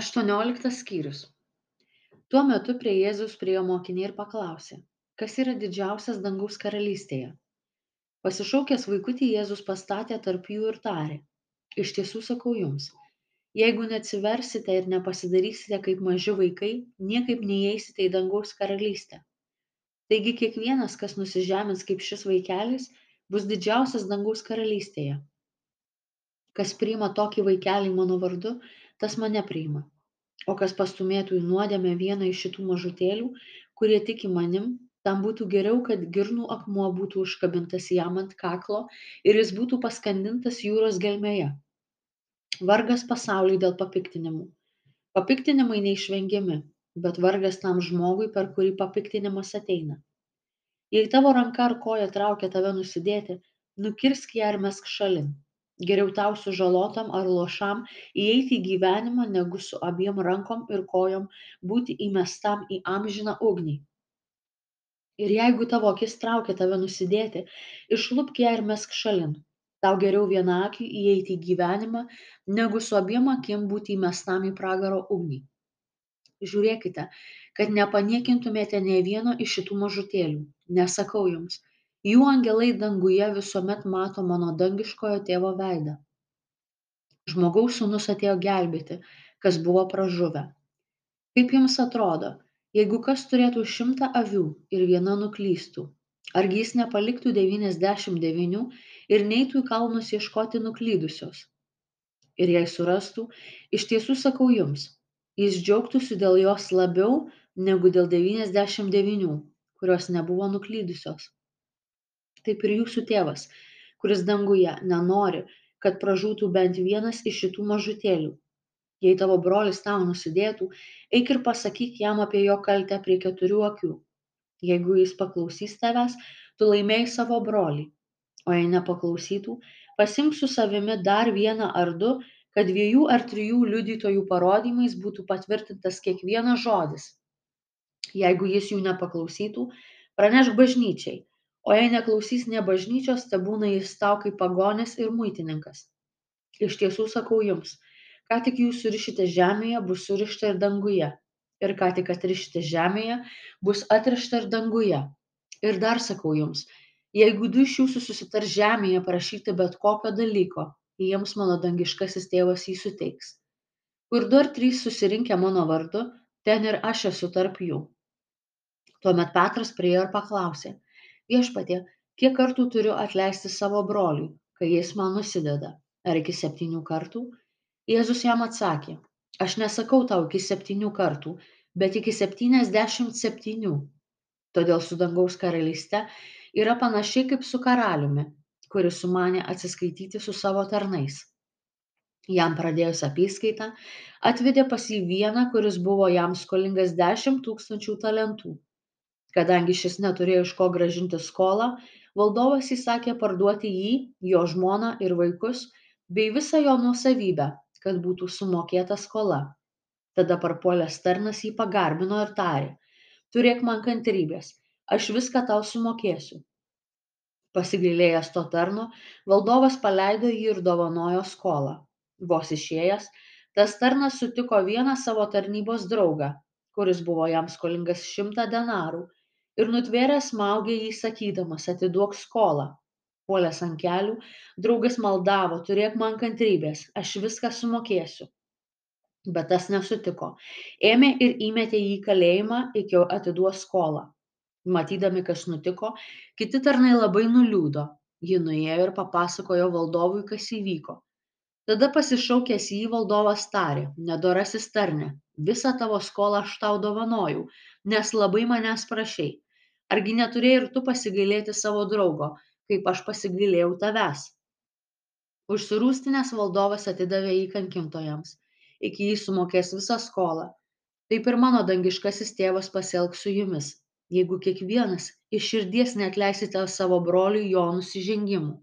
aštuonioliktas skyrius. Tuo metu prie jėzaus priėjo mokiniai ir paklausė kas yra didžiausias dangaus karalystėje? Pasišaukęs vaikutį jėzus pastatė tarp jų ir tarė iš tiesų sakau jums jeigu neatsiversite ir nepasidarysite kaip maži vaikai niekaip neįeisite į dangaus karalystę. Taigi kiekvienas kas nusižemins kaip šis vaikelis bus didžiausias dangaus karalystėje. Kas priima tokį vaikelį mano vardu tas mane priima. O kas pastumėtų į nuodėmę vieną iš šitų mažutėlių, kurie tiki manim, tam būtų geriau, kad girnų akmuo būtų užkabintas jam ant kaklo ir jis būtų paskandintas jūros gelmėje. Vargas pasauliui dėl papiktinimų. Papiktinimai neišvengiami, bet vargas tam žmogui, per kurį papiktinimas ateina. Jei tavo ranka ar koja traukia tave nusidėti, nukirsk ją ir mesk šalin geriau tau sužalotam ar luošam įeiti į gyvenimą negu su abiem rankom ir kojom būti įmestam į amžiną ugnį. Ir jeigu tavo akis traukia tave nusidėti išlupk ją ir mesk šalin. Tau geriau viena akiai įeiti į gyvenimą negu su abiem akim būti įmestam į pragaro ugnį. Žiūrėkite kad nepaniekintumėte nė vieno iš šitų mažutėlių. Nesakau jums jų angelai danguje visuomet mato mano dangiškojo tėvo veidą. Žmogaus sūnus atėjo gelbėti kas buvo pražuvę. Kaip jums atrodo jeigu kas turėtų šimtą avių ir viena nuklystų argi jis nepaliktų devyniasdešimt devynių ir neitų į kalnus ieškoti nuklydusios? Ir jei surastų iš tiesų sakau jums jis džiaugtųsi dėl jos labiau negu dėl devyniasdešimt devynių kurios nebuvo nuklydusios taip ir jūsų tėvas, kuris danguje nenori, kad pražūtų bent vienas iš šitų mažutėlių. Jei tavo brolis tau nusidėtų, eik ir pasakyk jam apie jo kaltę prie keturių akių. Jeigu jis paklausys tavęs, tu laimėjai savo brolį. O jei nepaklausytų, pasimk su savimi dar vieną ar du, kad dviejų ar trijų liudytojų parodymais būtų patvirtintas kiekvienas žodis. Jeigu jis jų nepaklausytų, pranešk bažnyčiai o jei neklausys nė bažnyčios tebūna jis tau kaip pagonis ir muitininkas. Iš tiesų sakau jums ką tik jūs surišite žemėje bus surišta ir danguje. Ir ką tik atrišite žemėje bus atrišta ir danguje. Ir dar sakau jums jeigu du iš jūsų susitars žemėje prašyti bet kokio dalyko jiems mano dangiškasis tėvas jį suteiks. Kur du ar trys susirinkę mano vardu ten ir aš esu tarp jų. Tuomet petras priėjo ir paklausė viešpatie kiek kartų turiu atleisti savo broliui kai jis man nusideda? Ar iki septynių kartų? Jėzus jam atsakė aš nesakau tau iki septynių kartų bet iki septyniasdešimt septynių. Todėl su dangaus karalyste yra panašiai kaip su karaliumi kuris sumanė atsiskaityti su savo tarnais. Jam pradėjus apyskaitą atvedė pas jį vieną kuris buvo jam skolingas dešimt tūkstančių talentų kadangi šis neturėjo iš ko grąžinti skolą valdovas įsakė parduoti jį jo žmoną ir vaikus bei visą jo nuosavybę kad būtų sumokėta skola. Tada parpuolęs tarnas jį pagarbino ir tarė turėk man kantrybės aš viską tau sumokėsiu. Pasigailėjęs to tarno valdovas paleido jį ir dovanojo skolą. Vos išėjęs tas tarnas sutiko vieną savo tarnybos draugą kuris buvo jam skolingas šimtą denarų ir nutvėręs smaugė jį sakydamas atiduok skolą. Puolęs ant kelių draugas maldavo turėk man kantrybės aš viską sumokėsiu. Bet tas nesutiko. Ėmė ir įmetė jį į kalėjimą iki atiduos skolą. Matydami kas nutiko kiti tarnai labai nuliūdo. Ji nuėjo ir papasakojo valdovui kas įvyko. Tada pasišaukęs jį valdovas tarė nedorasis tarne visą tavo skolą aš tau dovanojau nes labai manęs prašei argi neturėjai ir tu pasigailėti savo draugo kaip aš pasigailėjau tavęs? Užsirūstinęs valdovas atidavė jį kankintojams iki jis sumokės visą skolą. Taip ir mano dangiškasis tėvas pasielgs su jumis jeigu kiekvienas iš širdies neatleisite savo broliui jo nusižengimų